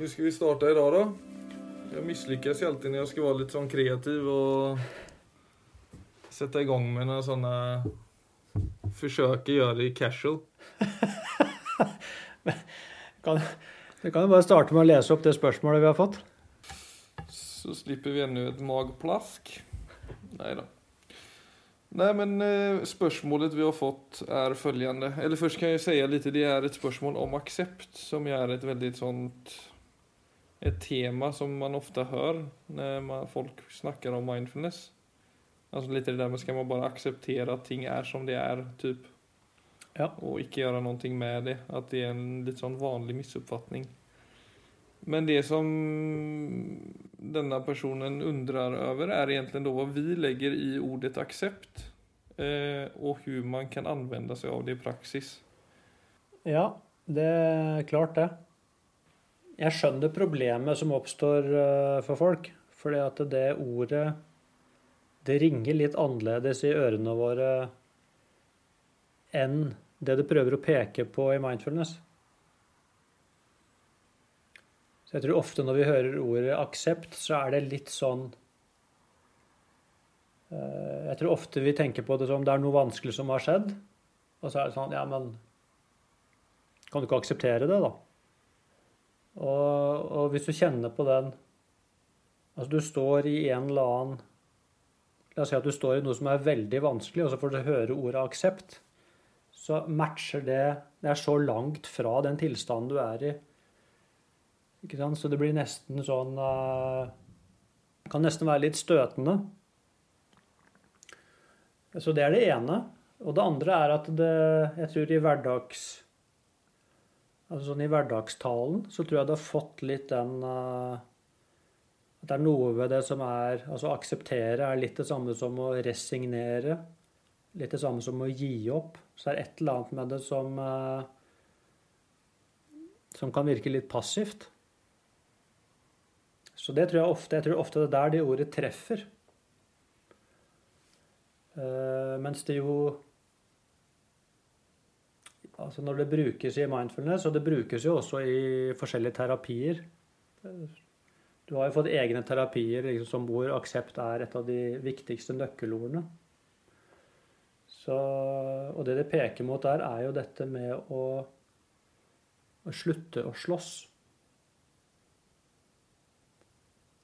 Hur ska vi starta idag då? Jag misslyckas ju alltid när jag ska vara lite sån kreativ och sätta igång med några sådana försöker göra det casual. Kan, du kan jo bare starte med å lese opp det spørsmålet vi har fått. Så slipper vi ännu ett magplask. Nej då. Nej men eh, spørsmålet vi har fått är följande. Eller först kan jag säga lite, det är ett spörsmål om accept som är ett väldigt sånt ett tema som man ofta hör när man, folk snackar om mindfulness. Alltså lite det där med ska man bara acceptera att ting är som det är, typ. Ja. Och icke göra någonting med det. Att det är en lite sån vanlig missuppfattning. Men det som denna personen undrar över är egentligen då vad vi lägger i ordet accept. Eh, och hur man kan använda sig av det i praksis. Ja, det er klart det. Jeg skjønner problemet som oppstår eh, for folk. Fordi at det ordet det ringer litt annerledes i ørene våre enn det det prøver å peke på i mindfulness. Så jeg tror ofte når vi hører ordet aksept, så er det litt sånn eh, Jeg tror ofte vi tenker på det som det er noe vanskelig som har skjedd. Og så er det sånn Ja, men kan du ikke akseptere det, da? Og, og hvis du kjenner på den Altså, du står i en eller annen La oss si at du står i noe som er veldig vanskelig, og så får du høre ordet aksept. Så matcher det Det er så langt fra den tilstanden du er i. Ikke sant? Så det blir nesten sånn uh, Kan nesten være litt støtende. Så det er det ene. Og det andre er at det Jeg tror i hverdags Altså sånn i hverdagstalen så tror jeg det har fått litt den uh, At det er noe ved det som er Altså akseptere er litt det samme som å resignere. Litt det samme som å gi opp. Så det er et eller annet med det som uh, Som kan virke litt passivt. Så det tror jeg ofte Jeg tror ofte det er der det ordet treffer. Uh, mens det jo Altså når det brukes i mindfulness, og det brukes jo også i forskjellige terapier Du har jo fått egne terapier liksom, som hvor aksept er et av de viktigste nøkkelordene. Så, og det det peker mot der, er jo dette med å, å slutte å slåss.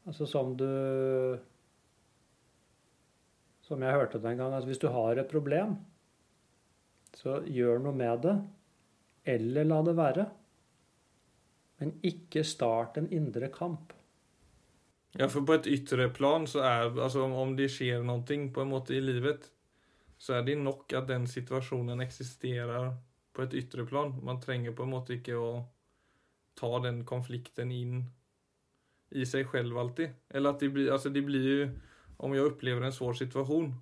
Altså som du Som jeg hørte det en gang, at hvis du har et problem, så gjør noe med det, eller la det være. Men ikke start en indre kamp. Ja, for på et ytre plan så er altså om- det skjer noe på en måte i livet, så er det nok at den situasjonen eksisterer på et ytre plan. Man trenger på en måte ikke å ta den konflikten inn i seg selv alltid. Eller at det blir, altså det blir jo Om jeg opplever en svår situasjon,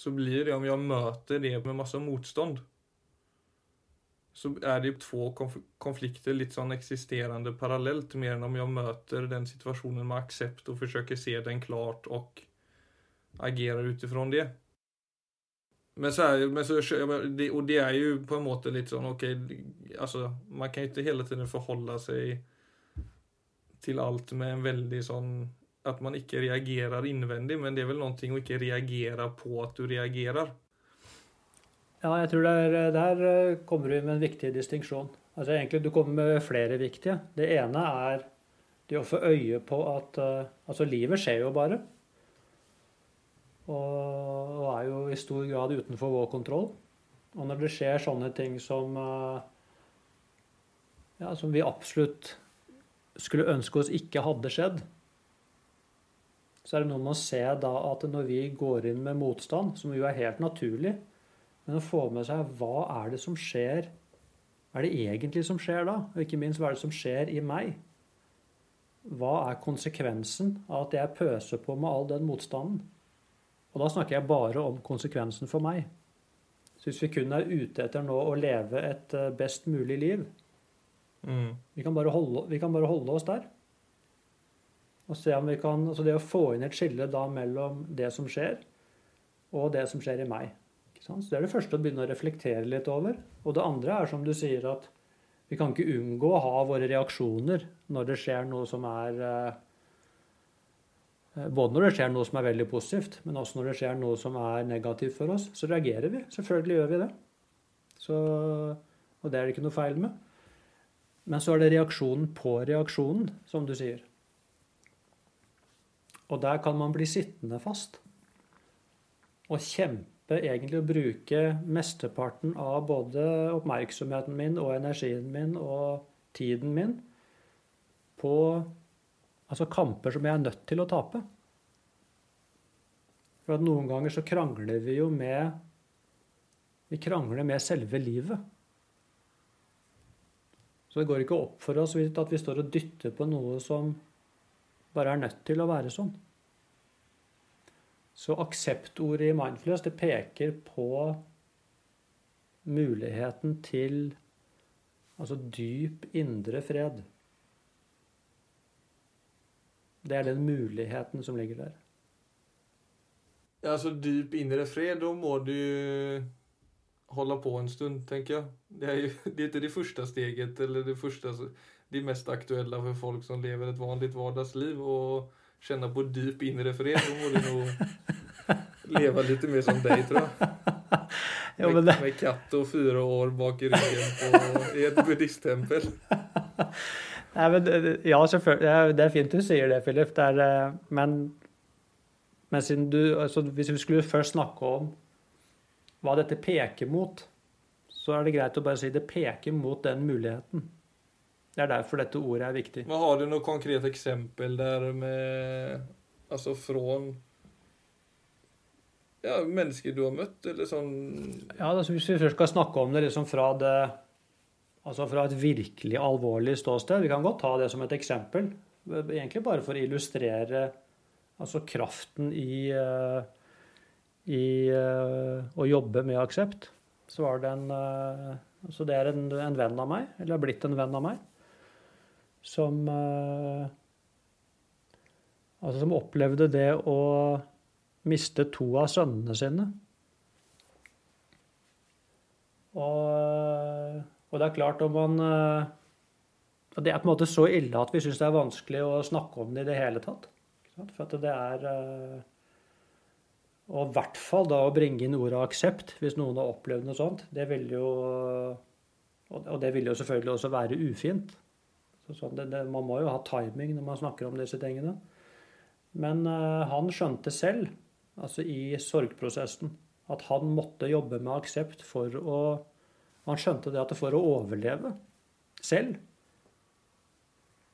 så blir det om jeg møter det med masse motstånd, så er det to konf konflikter litt sånn eksisterende parallelt, mer enn om jeg møter den situasjonen med aksept og forsøker se den klart og agerer ut ifra det. Men så er, men så, det, og det er jo på en måte litt sånn ok, altså, Man kan jo ikke hele tiden forholde seg til alt med en veldig sånn At man ikke reagerer innvendig, men det er vel noe å ikke reagere på at du reagerer. Ja, jeg tror det er, der eh, kommer du med en viktig distinksjon. Altså egentlig, Du kommer med flere viktige. Det ene er det å få øye på at eh, Altså, livet skjer jo bare. Og er jo i stor grad utenfor vår kontroll. Og når det skjer sånne ting som eh, ja, Som vi absolutt skulle ønske oss ikke hadde skjedd, så er det noe med å se da at når vi går inn med motstand, som jo er helt naturlig, men å få med seg hva er det som skjer Hva er det egentlig som skjer da? Og ikke minst, hva er det som skjer i meg? Hva er konsekvensen av at jeg pøser på med all den motstanden? Og da snakker jeg bare om konsekvensen for meg. Så hvis vi kun er ute etter nå å leve et eh, best mulig liv, Mm. vi kan bare holde, vi kan bare holde oss der. Og se om vi kan, altså Det å få inn et skille da mellom det som skjer, og det som skjer i meg. Så Det er det første å begynne å reflektere litt over. Og det andre er som du sier, at Vi kan ikke unngå å ha våre reaksjoner når det skjer noe som er eh, Både når det skjer noe som er veldig positivt, men også når det skjer noe som er negativt for oss, så reagerer vi. Selvfølgelig gjør vi det. Så, og det er det ikke noe feil med. Men så er det reaksjonen på reaksjonen, som du sier. Og der kan man bli sittende fast. Og kjempe egentlig å bruke mesteparten av både oppmerksomheten min og energien min og tiden min på Altså kamper som jeg er nødt til å tape. For at noen ganger så krangler vi jo med Vi krangler med selve livet. Så det går ikke opp for oss at vi står og dytter på noe som bare er nødt til å være sånn. Så akseptordet i mindfulness det peker på muligheten til altså dyp indre fred. Det er den muligheten som ligger der. Ja, altså dyp indre fred, da må du holde på en stund, tenker jeg. Det er jo det er ikke det første steget, eller det første Det mest aktuelle for folk som lever et vanlig hverdagsliv. Og kjenne på dyp indre fred, må du nå leve litt mer som deg, tror jeg. Med, det... med katt og fire år bak i ryggen på, i et buddhisttempel. Nei, men, ja, selvfølgelig. Det er fint du sier det, Philip. Det er, eh, men, men du, altså, hvis vi skulle først snakke om hva dette peker mot, så er det greit å bare si det peker mot den muligheten. Det er derfor dette ordet er viktig. Men Har du noe konkret eksempel der med Altså fra ja, mennesker du har møtt, eller sånn Ja, altså Hvis vi først skal snakke om det liksom fra det Altså fra et virkelig alvorlig ståsted. Vi kan godt ta det som et eksempel. Egentlig bare for å illustrere altså kraften i, eh, i eh, å jobbe med aksept. Så var det en så altså det er en, en, venn av meg, eller har blitt en venn av meg, som Altså som opplevde det å miste to av sønnene sine. Og og det er klart om man eh, Det er på en måte så ille at vi syns det er vanskelig å snakke om det i det hele tatt. For det er eh, Og i hvert fall da å bringe inn ordet aksept, hvis noen har opplevd noe sånt. Det vil jo Og det vil jo selvfølgelig også være ufint. Så sånn, det, det, man må jo ha timing når man snakker om disse tingene. Men uh, han skjønte selv, altså i sorgprosessen, at han måtte jobbe med aksept for å han skjønte det at for å overleve selv,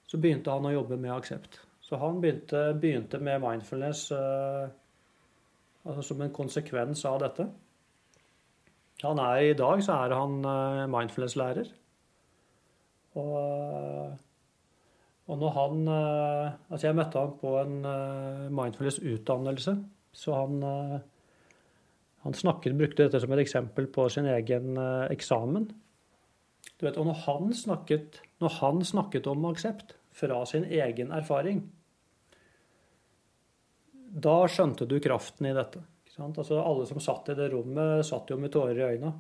så begynte han å jobbe med aksept. Så han begynte, begynte med mindfulness uh, altså som en konsekvens av dette. Han er, I dag så er han uh, mindfulness-lærer. Og, og, når han uh, Altså, jeg møtte han på en mindfulness-utdannelse, så han han snakket, brukte dette som et eksempel på sin egen eh, eksamen. Du vet, og når han, snakket, når han snakket om aksept fra sin egen erfaring, da skjønte du kraften i dette. Altså, alle som satt i det rommet, satt jo med tårer i øynene.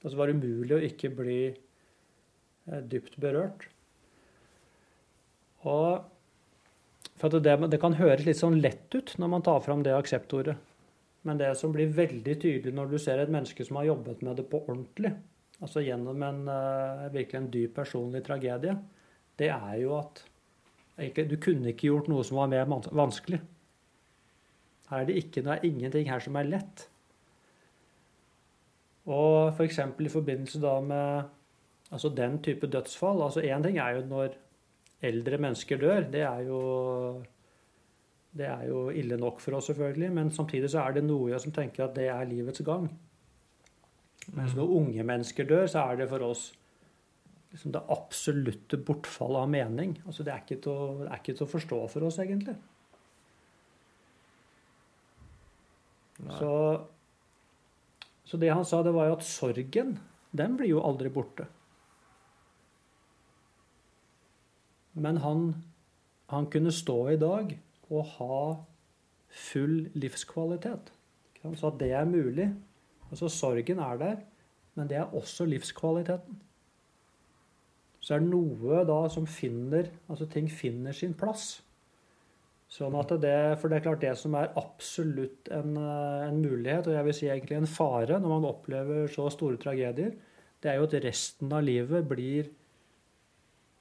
Altså, det var umulig å ikke bli eh, dypt berørt. Og for det, det, kan høres litt sånn lett ut når man tar fram det akseptordet. Men det som blir veldig tydelig når du ser et menneske som har jobbet med det på ordentlig, altså gjennom en uh, virkelig en dyp personlig tragedie, det er jo at egentlig, du kunne ikke gjort noe som var mer vanskelig. Her er det, ikke, det er ingenting her som er lett. Og f.eks. For i forbindelse da med altså den type dødsfall altså Én ting er jo når eldre mennesker dør. Det er jo det er jo ille nok for oss, selvfølgelig, men samtidig så er det noe som tenker at det er livets gang. Mens når unge mennesker dør, så er det for oss liksom det absolutte bortfallet av mening. Altså det, er ikke til å, det er ikke til å forstå for oss, egentlig. Så, så, det han sa, det var jo at sorgen, den blir jo aldri borte. Men han, han kunne stå i dag og ha full livskvalitet. Så at det er mulig. Altså Sorgen er der, men det er også livskvaliteten. så er det noe da som finner Altså ting finner sin plass. Sånn at det, For det er klart det som er absolutt en, en mulighet, og jeg vil si egentlig en fare, når man opplever så store tragedier, det er jo at resten av livet blir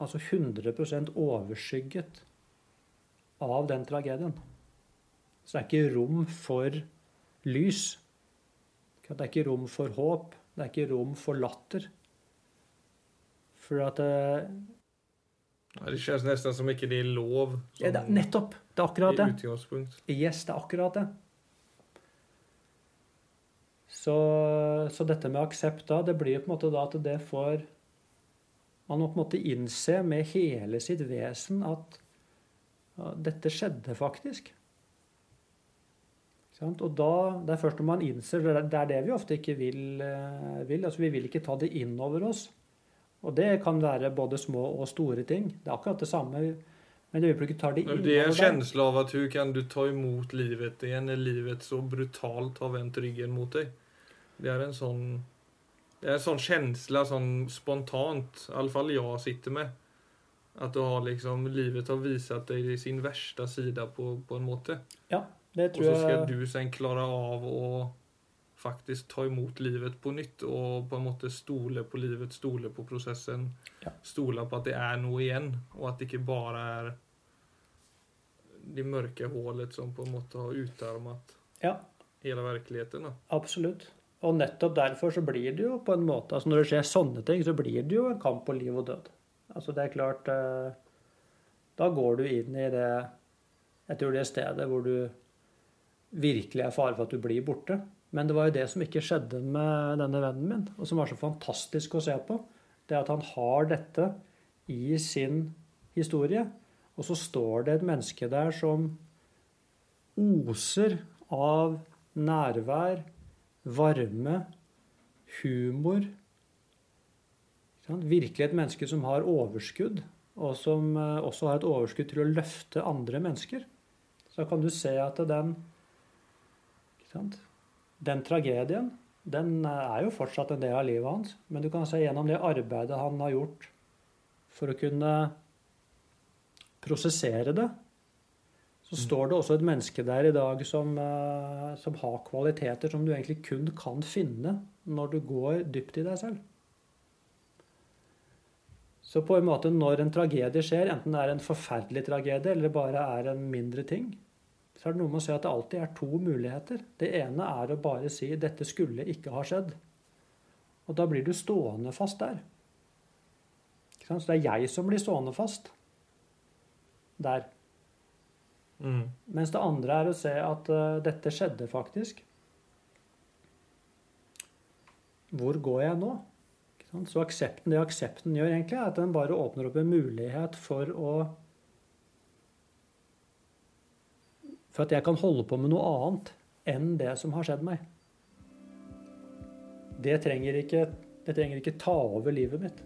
altså 100% overskygget av den tragedien. Så det er ikke rom for lys. Det er ikke rom for håp. Det er ikke rom for latter. For at det, det känns nesten som ikke det er lov. ja, det, Nettopp! Det er akkurat det. Yes, det er akkurat det. Så, så dette med aksept da, det blir på en måte da at det får Man en måte innse med hele sitt vesen at dette skjedde faktisk. Og da, det er først når man innser Det er- det vi ofte ikke vil. eh, vil. Altså, vi vil ikke ta det inn over oss. Og det kan være både små og store ting. Det er akkurat det samme. Men det øyeblikket tar det inn Det er en over känsla av at hvordan kan du ta imot livet igjen når livet så brutalt har vendt ryggen mot deg. Det er en sånn det er en sånn känsla sånn spontant, i alle fall jeg sitter med. At du har liksom, livet har visat deg sin versta sida på, på en måte. Ja, Det tror jeg. Og så skal du sen klare av å faktisk ta imot livet på nytt og på en måte stole på livet, stole på prosessen. Ja. Stole på at det er noe igjen, og at det ikke bare er det mørke hullet som på en måte har utarmet Ja. hele virkeligheten. Absolutt. Og nettopp derfor så blir det jo på en måte altså Når det skjer sånne ting, så blir det jo en kamp på liv og død. Altså det er klart eh, Da går du inn i det Jeg tror det stedet hvor du virkelig er fare for at du blir borte. Men det var jo det som ikke skjedde med denne vennen min, og som var så fantastisk å se på. Det at han har dette i sin historie, og så står det et menneske der som oser av nærvær, varme, humor. Virkelig et menneske som har overskudd, og som eh, også har et overskudd til å løfte andre mennesker. Så kan du se at den? Den tragedien, den eh, er jo fortsatt en del av livet hans. Men du kan se gjennom det arbeidet han har gjort for å kunne prosessere det, så står det også et menneske der i dag som, eh, som har kvaliteter som du egentlig kun kan finne når du går dypt i deg selv. Så på en måte når en tragedie skjer, enten det er en forferdelig tragedie eller det bare er en mindre ting, så er det noe med å si at det alltid er to muligheter. Det ene er å bare si 'dette skulle ikke ha skjedd'. Og da blir du stående fast der. Så det er jeg som blir stående fast der. Mm. Mens det andre er å se at uh, dette skjedde faktisk. Hvor går jeg nå? Så aksepten, det aksepten gjør, egentlig, er at den bare åpner opp en mulighet for å For at jeg kan holde på med noe annet enn det som har skjedd meg. Det trenger ikke, det trenger ikke ta over livet mitt.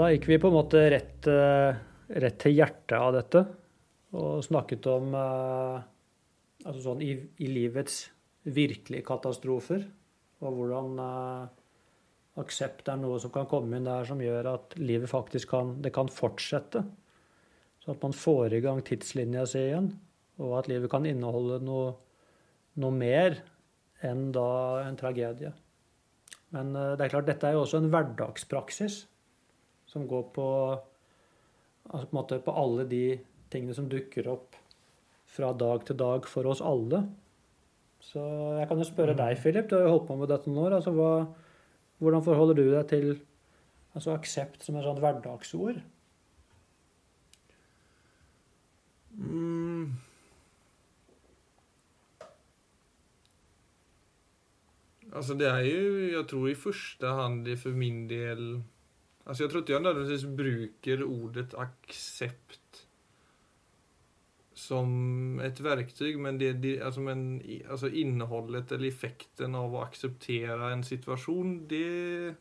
Da gikk vi på en måte rett, eh, rett til hjertet av dette og snakket om eh, altså sånn i, i livets virkelige katastrofer, og hvordan eh, aksept er noe som kan komme inn der som gjør at livet faktisk kan, det kan fortsette. Så at man får i gang tidslinja si igjen, og at livet kan inneholde noe, noe mer enn da en tragedie. Men det er klart, dette er jo også en hverdagspraksis som går på, altså på, måte på alle de tingene som dukker opp fra dag til dag for oss alle. Så jeg kan jo spørre deg, Philip, du har jo holdt på med dette nå. Altså, hva, hvordan forholder du deg til altså, aksept som et sånt hverdagsord? Mm. Altså, det er jo Jeg tror i første hand det for min del Alltså jag tror inte jag nödvändigtvis bruker ordet accept som ett verktyg, men det, det alltså, men, alltså innehållet eller effekten av att acceptera en situation, det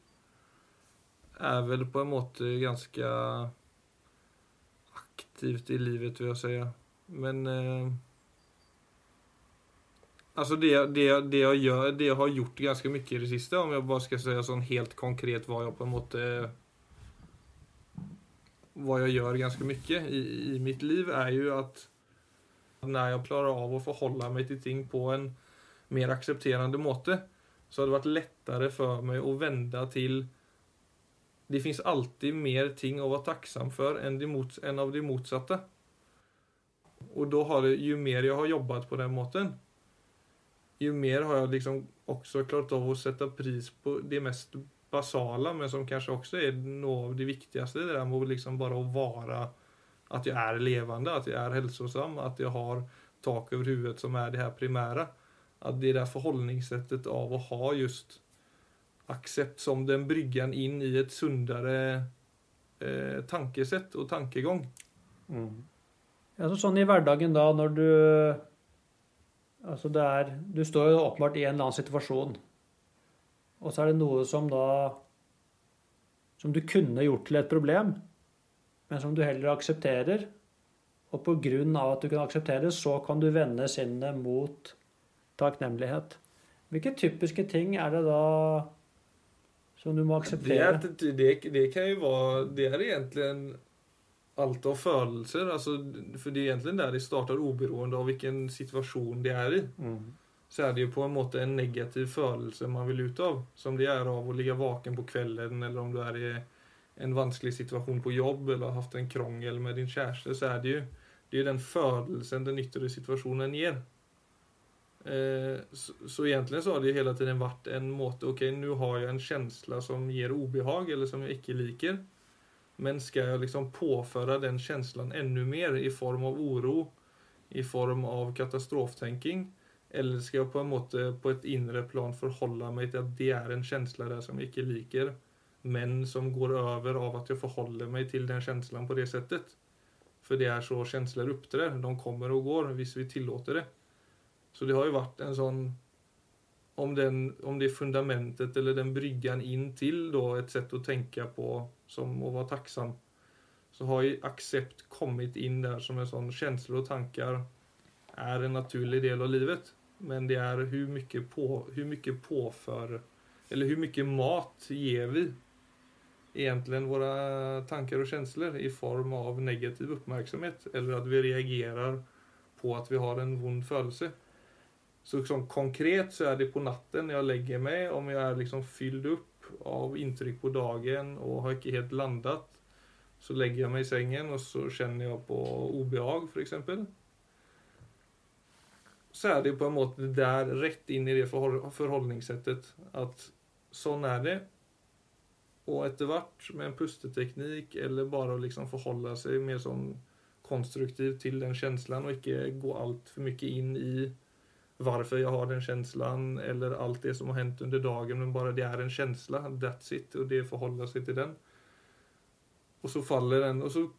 är väl på en måte ganska aktivt i livet, vil jeg si. Men eh, Alltså det, det, det, jag gör, det jag har gjort ganska mycket i det sista, om jag bara ska säga sån helt konkret vad jag på en måte vad jag gör ganska mycket i, i mitt liv är ju att när jag klarar av att förhålla mig till ting på en mer accepterande måte så har det varit lättare för mig att vända till det finns alltid mer ting att vara tacksam för än, de än av det motsatta. Och då har det, ju mer jag har jobbat på den måten ju mer har jag liksom också klarat av att sätta pris på det mest basala men som kanskje også er noe av det viktigste. Det der med liksom bare å være At jeg er levende, at jeg er hälsosam, at jeg har tak over huvudet som er det her primære. At det der forholdningssettet av å ha just aksept som den bryggen inn i et sunnere eh, tankesett og tankegång. Mm. Altså sånn i hverdagen da, når du Altså det er Du står jo åpenbart i en eller annen situasjon. Og så er det noe som da Som du kunne gjort til et problem, men som du heller aksepterer. Og av at du kan akseptere, så kan du vende sinnet mot takknemlighet. Hvilke typiske ting er det da som du må akseptere? Det, det, det kan jo være Det er egentlig alt av følelser. Altså, for det er egentlig der det starter, uberoende av hvilken situasjon det er i. Mm. Så er det jo på en måte en negativ følelse man vil ut av. Som det er av å ligge vaken på kvelden, eller om du er i en vanskelig situasjon på jobb, eller har hatt en krangel med din kjæreste, så er det jo det er den følelsen den ytre situasjonen gir. Eh, så, egentlig så har det jo hele tiden vært en måte Ok, nå har jeg en følelse som gir ubehag, eller som jeg ikke liker. Men skal jeg liksom påføre den følelsen enda mer i form av oro, i form av katastroftänking? Eller skal jeg på en måte på et indre plan forholde meg til at det er en følelse der som jeg ikke liker, men som går over av at jeg forholder meg til den følelsen på det settet? For det er så følelser opptrer. de kommer og går hvis vi tillater det. Så det har jo vært en sånn om, den, om det fundamentet eller den bryggen in til da, et sett å tenke på som å være tacksam så har ju accept kommet inn der som en sånn känslor og tanker er en naturlig del av livet. Men det är hur mycket, på, hur mycket påför eller hur mycket mat ger vi egentligen våra tankar och känslor i form av negativ uppmärksamhet eller att vi reagerar på att vi har en vond födelse. Så liksom, konkret så är det på natten när jag mig, om jag är liksom fylld upp av intryck på dagen och har inte helt landat, så lägger jag mig i sängen och så känner jag på obehag för exempel. Så er det på en måte der, rett in i det forholdningssettet. At sånn er det. Og etter hvert, med en pusteteknik eller bara liksom forholde seg mer sånn konstruktivt til den følelsen, og ikke gå altfor mye inn in i hvorfor jeg har den følelsen, eller alt det som har hendt under dagen men bare det er en følelse. that's it Og det forholder seg til den. Og så faller den Og så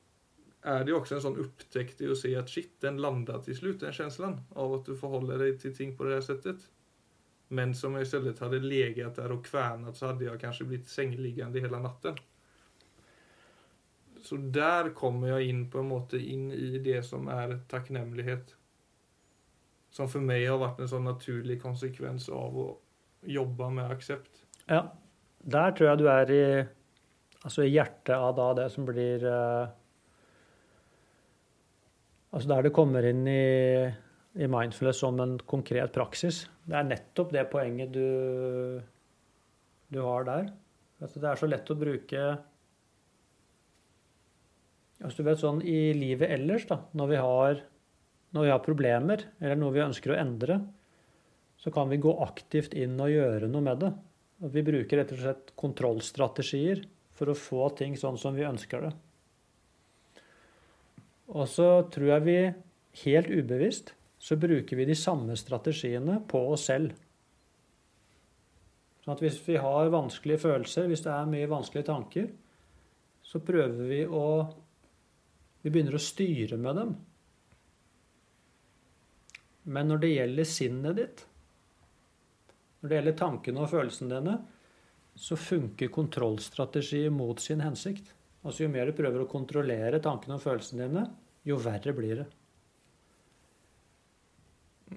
är det också en sånn upptäckt i att se att shit, den landar till slut den känslan av at du forholder deg til ting på det här sättet. Men som jag istället hade legat där och kvernet, så hadde jeg kanskje blitt sängliggande hele natten. Så der kommer jeg inn på en måte inn i det som er takknemlighet. som for meg har vært en sånn naturlig konsekvens av å jobbe med aksept. Ja. Der tror jeg du er i, altså i hjertet av da det som blir uh, Altså der det kommer inn i, i, mindfulness som en konkret praksis. Det er nettopp det poenget du, du har der. Altså det er så lett å bruke altså du vet sånn I livet ellers, da, når vi har når vi har problemer, eller noe vi ønsker å endre, så kan vi gå aktivt inn og gjøre noe med det. Vi bruker rett og slett kontrollstrategier for å få ting sånn som vi ønsker det. Og så tror jeg vi helt ubevisst så bruker vi de samme strategiene på oss selv. Sånn at hvis vi har vanskelige følelser, hvis det er mye vanskelige tanker, så prøver vi å Vi begynner å styre med dem. Men når det gjelder sinnet ditt, når det gjelder tankene og følelsene dine, så funker kontrollstrategier mot sin hensikt. Altså Jo mer du prøver å kontrollere tankene og følelsene dine, jo verre blir det.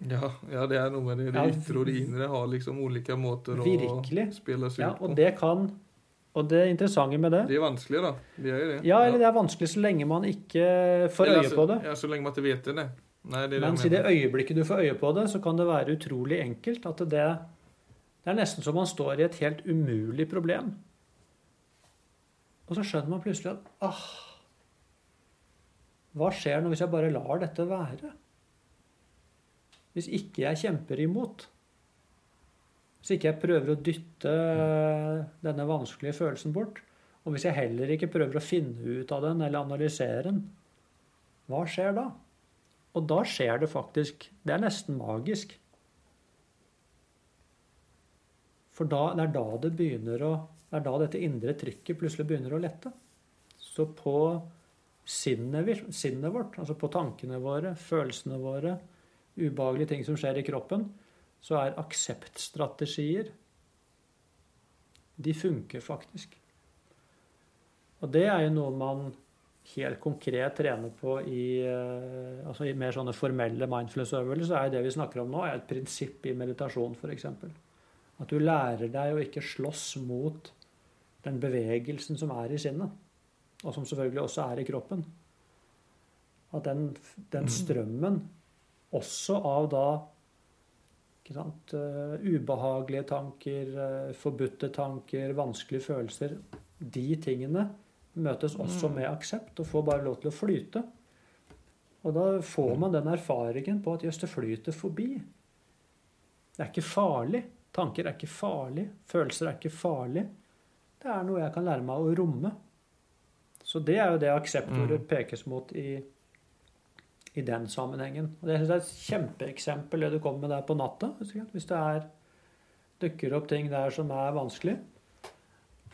Ja, ja, det er noe med det. Det ytre og det indre har liksom ulike måter å spille spilles ut Ja, på. og det kan Og det interessante med det Det er vanskelig, da. Det er det. Ja, eller det er vanskelig så lenge man ikke får øye på det. Ja, Så lenge man ikke vet det, nei. Det er det Mens i det øyeblikket du får øye på det, så kan det være utrolig enkelt. At det, det er nesten som man står i et helt umulig problem. Og så skjønner man plutselig at ah, Hva skjer nå hvis jeg bare lar dette være? Hvis ikke jeg kjemper imot? Hvis ikke jeg prøver å dytte denne vanskelige følelsen bort? Og hvis jeg heller ikke prøver å finne ut av den eller analysere den, hva skjer da? Og da skjer det faktisk Det er nesten magisk. For da, det er da det begynner å Det er da dette indre trykket plutselig begynner å lette. Så på sinnet, sinnet vårt, altså på tankene våre, følelsene våre, ubehagelige ting som skjer i kroppen, så er akseptstrategier De funker faktisk. Og det er jo noe man helt konkret trener på i, eh, altså i mer sånne formelle mindfulness-øvelser, er det vi snakker om nå, er et prinsipp i meditasjon, f.eks. At du lærer deg å ikke slåss mot den bevegelsen som er i sinnet, og som selvfølgelig også er i kroppen. At den, den strømmen, også av da sant, uh, ubehagelige tanker, uh, forbudte tanker, vanskelige følelser, de tingene møtes også med aksept og får bare lov til å flyte. Og da får man den erfaringen på at jøss, det flyter forbi. Det er ikke farlig. Tanker er ikke farlig. Følelser er ikke farlig. Det er noe jeg kan lære meg å romme. Så det er jo det akseptordet pekes mot i, i den sammenhengen. Og det synes jeg er et kjempeeksempel det du kommer med der på natta. Hvis det er, dukker opp ting der som er vanskelig.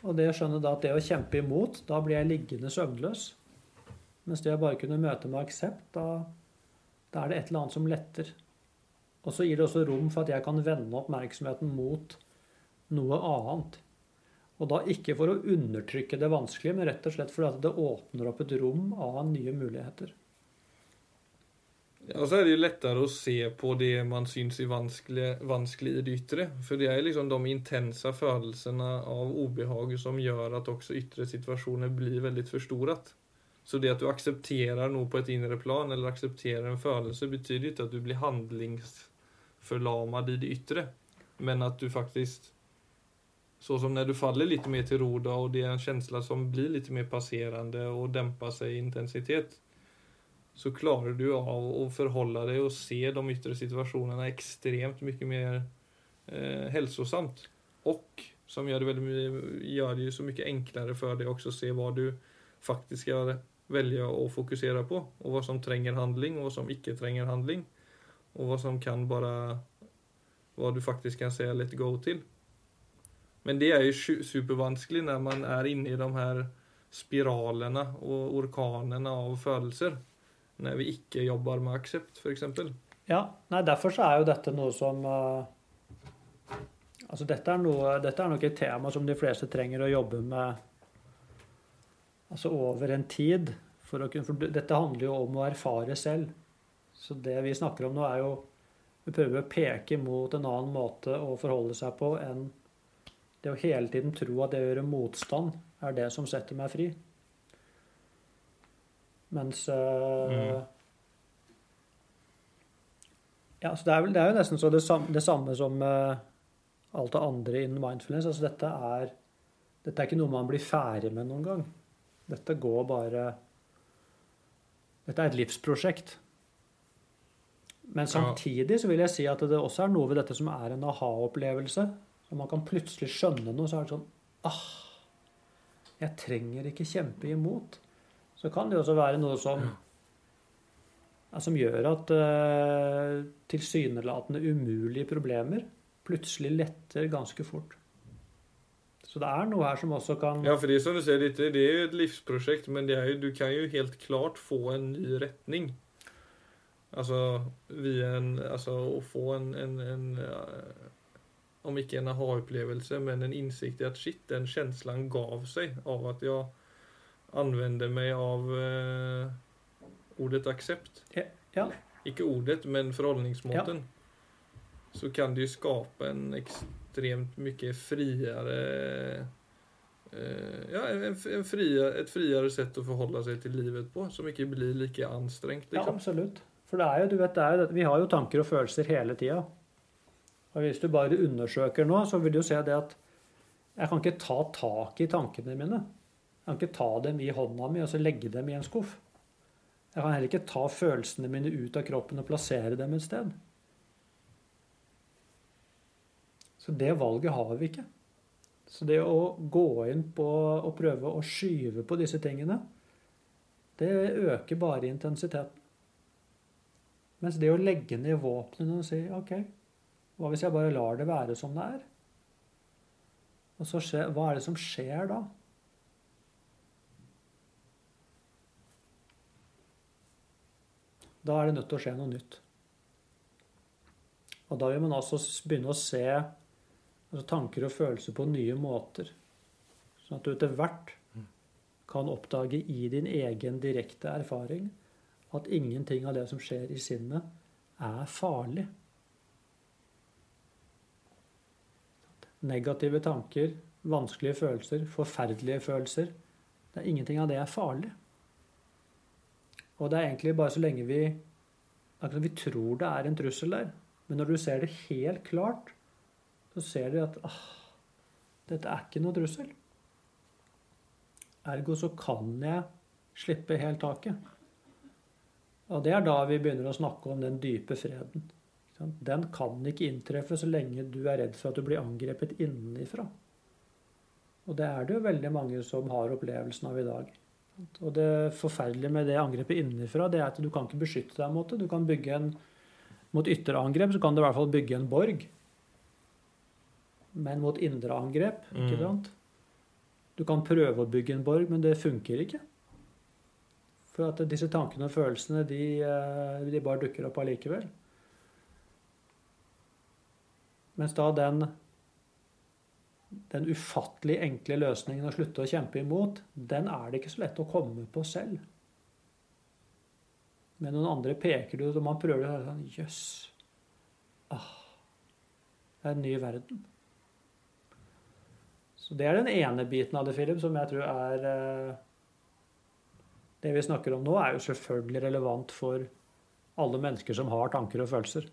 Og det å skjønne da at det å kjempe imot, da blir jeg liggende søvnløs. Mens det å bare kunne møte med aksept, da, da er det et eller annet som letter. Og så gir det også rom for at jeg kan vende oppmerksomheten mot noe annet. Og da ikke for å undertrykke det vanskelige, men rett og slett fordi det åpner opp et rom av nye muligheter. Ja, og så er det jo lettere å se på det man syns er vanskelig, vanskelig i det ytre. For det er liksom de intense følelsene av ubehag som gjør at også ytre situasjoner blir veldig forstoret. Så det at du aksepterer noe på et indre plan, eller aksepterer en følelse, betyr ikke at du blir handlingsforlamet i det ytre. Men at du faktisk Så som når du faller litt mer til ro, da, og det er en følelse som blir litt mer passerende og demper seg i intensitet, så klarer du av å forholde deg og se de ytre situasjonene ekstremt mye mer eh, hälsosamt. Og som gjør det, veldig mye, gjør det jo så mye enklere for deg også å se hva du faktisk skal velge å fokusere på, og hva som trenger handling, og hva som ikke trenger handling, og hva som kan bare Hva du faktisk kan si let go til. Men det er jo supervanskelig når man er inne i de her spiralene og orkanene av følelser. Når vi ikke jobber med aksept, f.eks. Ja, nei, derfor så er jo dette noe som uh, Altså dette er, noe, dette er nok et tema som de fleste trenger å jobbe med altså over en tid. For, å for dette handler jo om å erfare selv. Så det vi snakker om nå, er jo Vi prøver å peke mot en annen måte å forholde seg på enn det å hele tiden tro at det å gjøre motstand er det som setter meg fri. Mens Mm. Ja, så det er, vel, det er jo nesten så det, samme, det samme som eh, alt det andre innen mindfulness. Altså dette er, dette er ikke noe man blir ferdig med noen gang. Dette går bare Dette er et livsprosjekt. Men samtidig så vil jeg si at det også er noe ved dette som er en aha-opplevelse. Så man kan plutselig skjønne noe, så er det sånn Ah, jeg trenger ikke kjempe imot. Så kan det også være noe som som gjør at uh, tilsynelatende umulige problemer plutselig letter ganske fort. Så det er noe her som også kan Ja, for det er som du sier, det, det er jo et livsprosjekt, men det er jo, du kan jo helt klart få en ny retning. Altså via en Altså å få en, en, en Om ikke en aha-opplevelse, men en innsikt i at shit, den känslan gav seg av at jeg anvender meg av eh, ordet aksept. Ja, ikke ordet, men forholdningsmåten, så kan det jo skape en ekstremt mye friere eh, Ja, en, en friere, et friere sett å forholde seg til livet på, som ikke blir like anstrengt. Ja, Liksom. absolutt. For det er jo, du vet, det er jo, vi har jo tanker og følelser hele tida. Og hvis du bare undersøker nå, så vil du jo se det at jeg kan ikke ta tak i tankene mine. Jeg kan ikke ta dem i hånda mi og så legge dem i en skuff. Jeg kan heller ikke ta følelsene mine ut av kroppen og plassere dem et sted. Så det valget har vi ikke. Så det å gå inn på og prøve å skyve på disse tingene, det øker bare intensiteten. Mens det å legge ned våpnene og si OK, hva hvis jeg bare lar det være som det er? Og så skje, hva er det som skjer da? Da er det nødt til å skje noe nytt. Og da vil man altså begynne å se altså tanker og følelser på nye måter. Sånn at du etter hvert kan oppdage i din egen direkte erfaring at ingenting av det som skjer i sinnet, er farlig. Negative tanker, vanskelige følelser, forferdelige følelser det er Ingenting av det er farlig. Og det er egentlig bare så lenge vi akkurat vi tror det er en trussel der. Men når du ser det helt klart, så ser du at ah, dette er ikke noe trussel. Ergo så kan jeg slippe helt taket. Og det er da vi begynner å snakke om den dype freden. Den kan ikke inntreffe så lenge du er redd for at du blir angrepet innenfra. Og det er det jo veldig mange som har opplevelsen av i dag. Og det forferdelige med det angrepet innenfra, det er at du kan ikke beskytte deg mot det. Du kan bygge en Mot ytre angrep så kan du i hvert fall bygge en borg. Men mot indre angrep, ikke Mm. sant? Du kan prøve å bygge en borg, men det funker ikke. For at disse tankene og følelsene, de, eh, de bare dukker opp allikevel. Mens da den, den ufattelig enkle løsningen å slutte å kjempe imot, den er det ikke så lett å komme på selv. Men noen andre peker det ut, og man prøver det sånn Jøss. Ah, det er en ny verden. Så det er den ene biten av det, Philip, som jeg tror er eh, Det vi snakker om nå, er jo selvfølgelig relevant for alle mennesker som har tanker og følelser.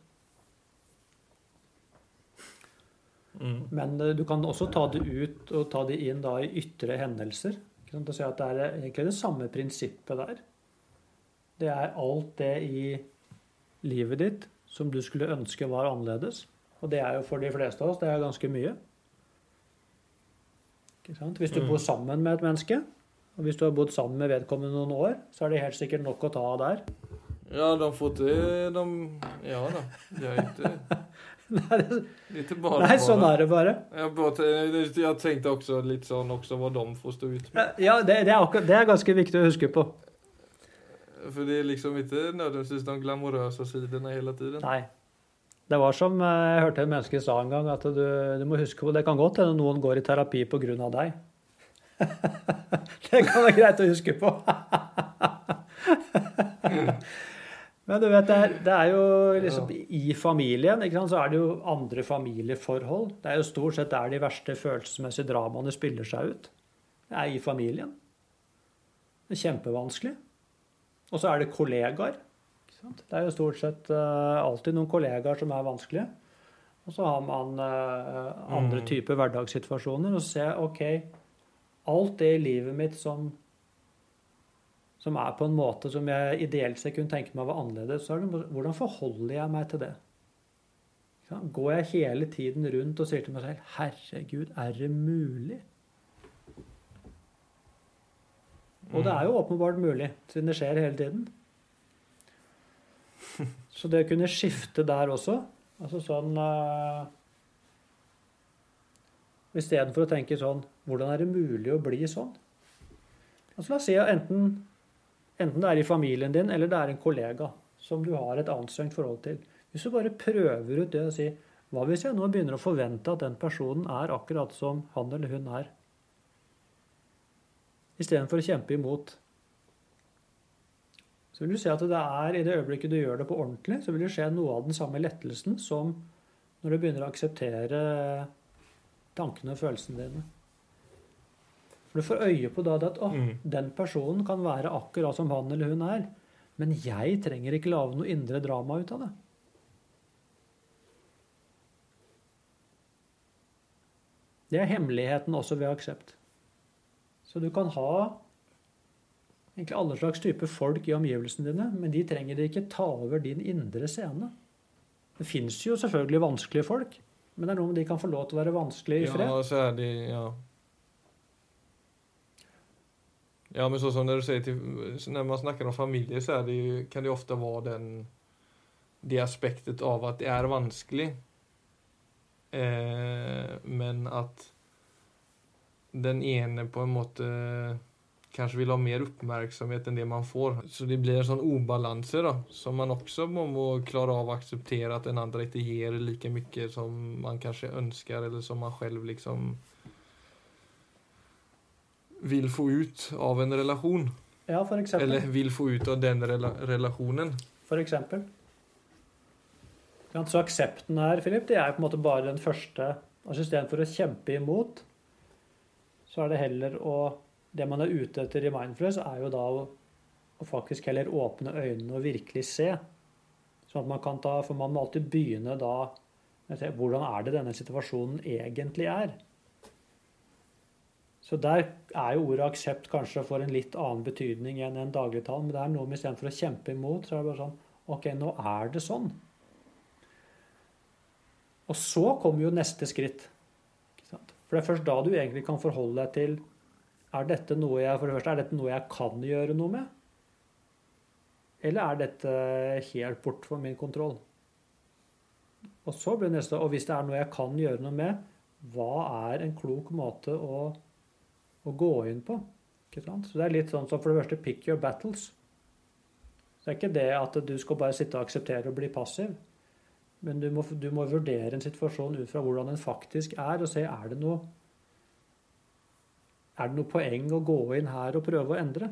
Mm. Men eh, du kan også ta det ut og ta det inn da i ytre hendelser. Ikke sant? Og si at det er egentlig det samme prinsippet der. Det er alt det i livet ditt som du skulle ønske var annerledes. Og det er jo for de fleste av oss det er ganske mye. Hvis du Mm. bor sammen med et menneske, og hvis du har bodd sammen med vedkommende noen år, så er det helt sikkert nok å ta av der. Ja, de får ikke de, Ja da. Det er ikke, Ikke bare Nei, sånn er det bare. Bare, jeg tenkte også litt sånn også hva de får stå ut med. Ja, det, det, er, det er ganske viktig å huske på. For det er liksom ikke nødvendigvis de glamorøse sidene hele tiden. Nei. Det var som eh, jeg hørte en menneske sa en gang, at du, du må huske på Det kan godt hende noen går i terapi pga. deg. det kan være greit å huske på. Men du vet, det er, det er jo liksom I familien ikke sant, så er det jo andre familieforhold. Det er jo stort sett der de verste følelsesmessige dramaene spiller seg ut. Det er i familien. Det er kjempevanskelig. Og så er det kollegaer. Ikke sant? Det er jo stort sett uh, alltid noen kollegaer som er vanskelige. Og så har man uh, andre Mm. typer hverdagssituasjoner. Og så ser jeg OK, alt det i livet mitt som, som er på en måte som jeg ideelt sett kunne tenke meg var annerledes, så er det hvordan forholder jeg meg til det? Går jeg hele tiden rundt og sier til meg selv 'Herregud, er det mulig?' Og det er jo åpenbart mulig, siden det skjer hele tiden. Så det å kunne skifte der også altså sånn uh, Istedenfor å tenke sånn Hvordan er det mulig å bli sånn? Altså La oss si at enten, enten det er i familien din, eller det er en kollega som du har et anstrengt forhold til. Hvis du bare prøver ut det og sier Hva hvis jeg nå begynner å forvente at den personen er akkurat som han eller hun er? Istedenfor å kjempe imot så vil du se at det er i det øyeblikket du gjør det på ordentlig, så vil det skje noe av den samme lettelsen som når du begynner å akseptere tankene og følelsene dine. For du får øye på da at å, Mm. den personen kan være akkurat som han eller hun er, men jeg trenger ikke lage noe indre drama ut av det. Det er hemmeligheten også ved aksept. Så du kan ha egentlig alle slags typer folk i omgivelsene dine, men de trenger ikke ta over din indre scene. Det fins jo selvfølgelig vanskelige folk, men det er noe med de kan få lov til å være vanskelige i fred. Ja, så er de, ja. Ja, men så som när du säger till, när man snackar om familjer så det ju, kan det ofta vara den, det aspektet av att det är vanskelig. Eh, men at den ene på en måte kanskje vil ha mer oppmerksomhet enn det man får. Så det blir en sånn ubalanse da, som man også må, klare av å akseptere at den andre ikke gir like mye som man kanskje ønsker, eller som man selv liksom vil få ut av en relasjon. Ja, for eksempel. Eller vil få ut av den rela relasjonen. For eksempel. Så aksepten her, Philip, det er på en måte bare den første Altså istedenfor å kjempe imot, så er det heller å Det man er ute etter i Mindfulness, er jo da å, å faktisk heller åpne øynene og virkelig se. Sånn at man kan ta For man må alltid begynne da hvordan er det denne situasjonen egentlig er. Så der er jo ordet aksept kanskje for en litt annen betydning enn en dagligtale. men det er noe med istedenfor å kjempe imot, så er det bare sånn OK, nå er det sånn. Og så kommer jo neste skritt. For det er først da du egentlig kan forholde deg til er dette noe jeg, for det første, er dette noe jeg kan gjøre noe med? Eller er dette helt bort for min kontroll? Og så blir neste Og hvis det er noe jeg kan gjøre noe med, hva er en klok måte å, å gå inn på? Ikke sant? Så det er litt sånn som for det første pick your battles. Det er ikke det at du skal bare sitte og akseptere og bli passiv. Men du må, du må vurdere en situasjon ut fra hvordan den faktisk er, og se er det noe er det noe poeng å gå inn her og prøve å endre?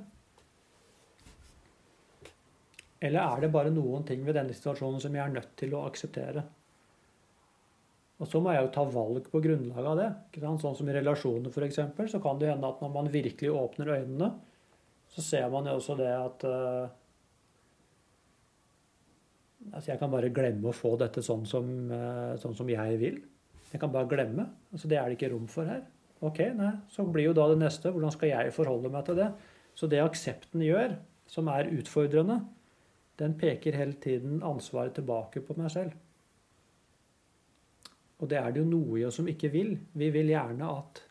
Eller er det bare noen ting ved denne situasjonen som jeg er nødt til å akseptere? Og så må jeg jo ta valg på grunnlag av det. Sånn som i relasjoner f.eks. Så kan det hende at når man virkelig åpner øynene, så ser man jo også det at uh, Altså jeg kan bare glemme å få dette sånn som, uh, sånn som jeg vil. Jeg kan bare glemme. Altså det er det ikke rom for her. Ok, nei, Så blir jo da det neste hvordan skal jeg forholde meg til det? Så det aksepten gjør, som er utfordrende, den peker hele tiden ansvaret tilbake på meg selv. Og det er det jo noe i oss som ikke vil. Vi vil gjerne at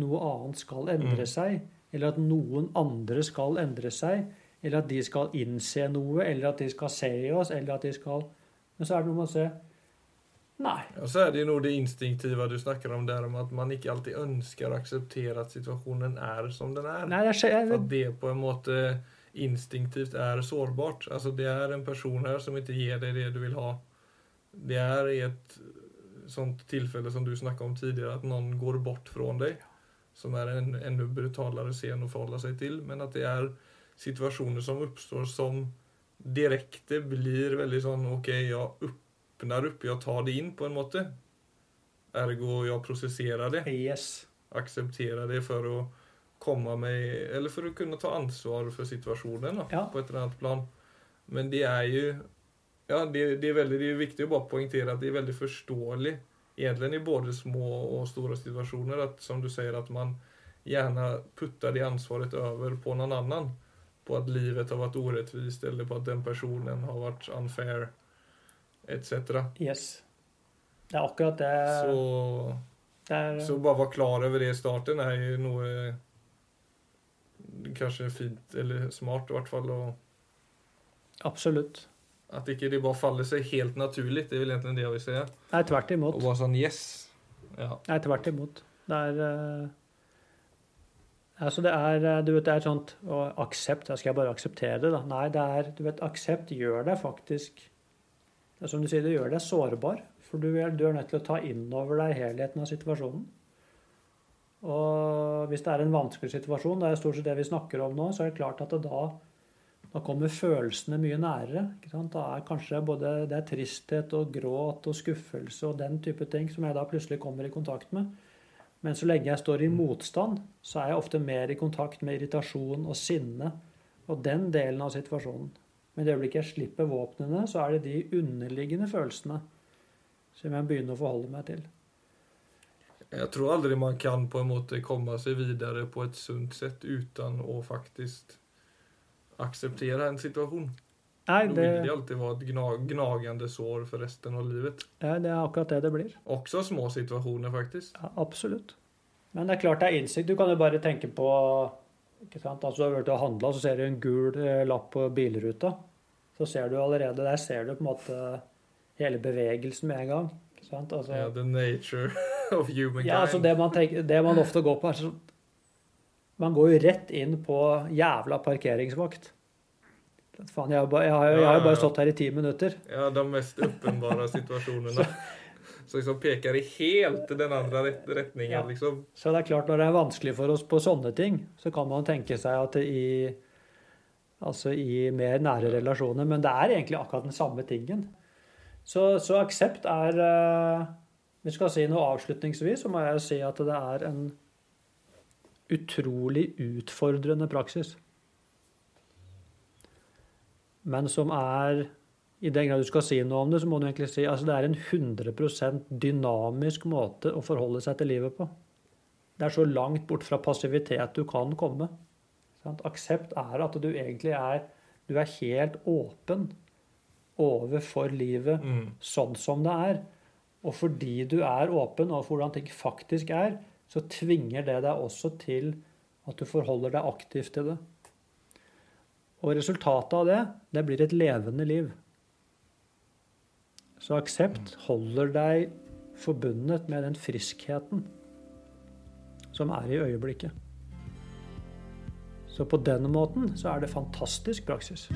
noe annet skal endre Mm. seg, eller at noen andre skal endre seg, eller at de skal innse noe, eller at de skal se oss, eller at de skal Men så er det noe med å se Nei. Og så er det jo noe det instinktive du snakker om der, om at man ikke alltid ønsker å akseptere at situasjonen er som den er. Nei, det skjer, at det på en måte instinktivt er sårbart. Altså det er en person her som ikke gir deg det du vil ha. Det er i et sånt tilfelle som du snakket om tidligere, at noen går bort fra deg, som er en enda brutalere scene å forholde seg til, men at det er situasjoner som oppstår som direkte blir veldig sånn OK, jeg åpner opp, jeg tar det inn på en måte. Ergo jeg prosesserer det Yes. Aksepterer det for å komme meg Eller for å kunne ta ansvar for situasjonen da, Ja. på et eller annet plan. Men det er jo Ja, det, det, er veldig, det er viktig å bare poengtere at det er veldig forståelig egentlig i både små og store situasjoner at som du sier at man gjerne putter det ansvaret over på noen annen. På at livet har vært urettvist, eller på at den personen har vært unfair, etc. Yes. Det er akkurat det. Så det er, Så bare være klar over det i starten er jo noe kanskje fint, eller smart i hvert fall. Og absolutt. At ikke de bare faller seg helt naturlig. Det er vel egentlig det jeg vil si. Nei, tvert imot. Og bare sånn yes. Ja. Nei, tvert imot. Det er uh... Altså, det er eh, Du vet, det er sånt Og aksept Da skal jeg bare akseptere det, da. Nei, det er Du vet, aksept gjør deg faktisk det er Som du sier, det gjør deg sårbar. For du er, du er nødt til å ta inn over deg helheten av situasjonen. Og hvis det er en vanskelig situasjon, det er stort sett det vi snakker om nå, så er det klart at det da Da kommer følelsene mye nærere. Da er kanskje både det er tristhet og gråt og skuffelse og den type ting som jeg da plutselig kommer i kontakt med. Men så lenge jeg står i motstand, så er jeg ofte mer i kontakt med irritasjon og sinne og den delen av situasjonen. Men i det øyeblikket jeg slipper våpnene, så er det de underliggende følelsene som jeg begynner å forholde meg til. Jeg tror aldri man kan på en måte komme seg videre på et sunt sett uten å faktisk akseptere en situasjon. Nei, Då det, vil det alltid være et gna gnagende sår for resten av livet. ja, det er akkurat det det blir. Også små situasjoner, faktisk. Ja, absolutt. Men det er klart det er innsikt. Du kan jo bare tenke på ikke sant? Altså, Du har vært og handla, så ser du en gul eh, lapp på bilruta. Så ser du allerede Der ser du på en måte hele bevegelsen med en gang. Ikke sant? Altså, Ja, the nature of humankind. ja, altså det, man tenker, det man ofte går på, er sånn Man går jo rett inn på jævla parkeringsvakt. Faen, jeg jeg, har, jo bare stått her i ti minutter. Ja, de mest åpenbare situasjonene. Så liksom peker i helt den andre ret retningen, Ja. liksom. Så det er klart, når det er vanskelig for oss på sånne ting, så kan man tenke seg at i, altså i mer nære relasjoner Men det er egentlig akkurat den samme tingen. Så, så aksept er hvis Vi skal si noe avslutningsvis, så må jeg jo si at det er en utrolig utfordrende praksis. Men som er I den grad du skal si noe om det, så må du egentlig si altså det er en 100% dynamisk måte å forholde seg til livet på. Det er så langt bort fra passivitet du kan komme. Sant? Aksept er at du egentlig er Du er helt åpen overfor livet Mm. sånn som det er. Og fordi du er åpen overfor hvordan ting faktisk er, så tvinger det deg også til at du forholder deg aktivt til det. Og resultatet av det, det blir et levende liv. Så aksept holder deg forbundet med den friskheten som er i øyeblikket. Så på den måten så er det fantastisk praksis.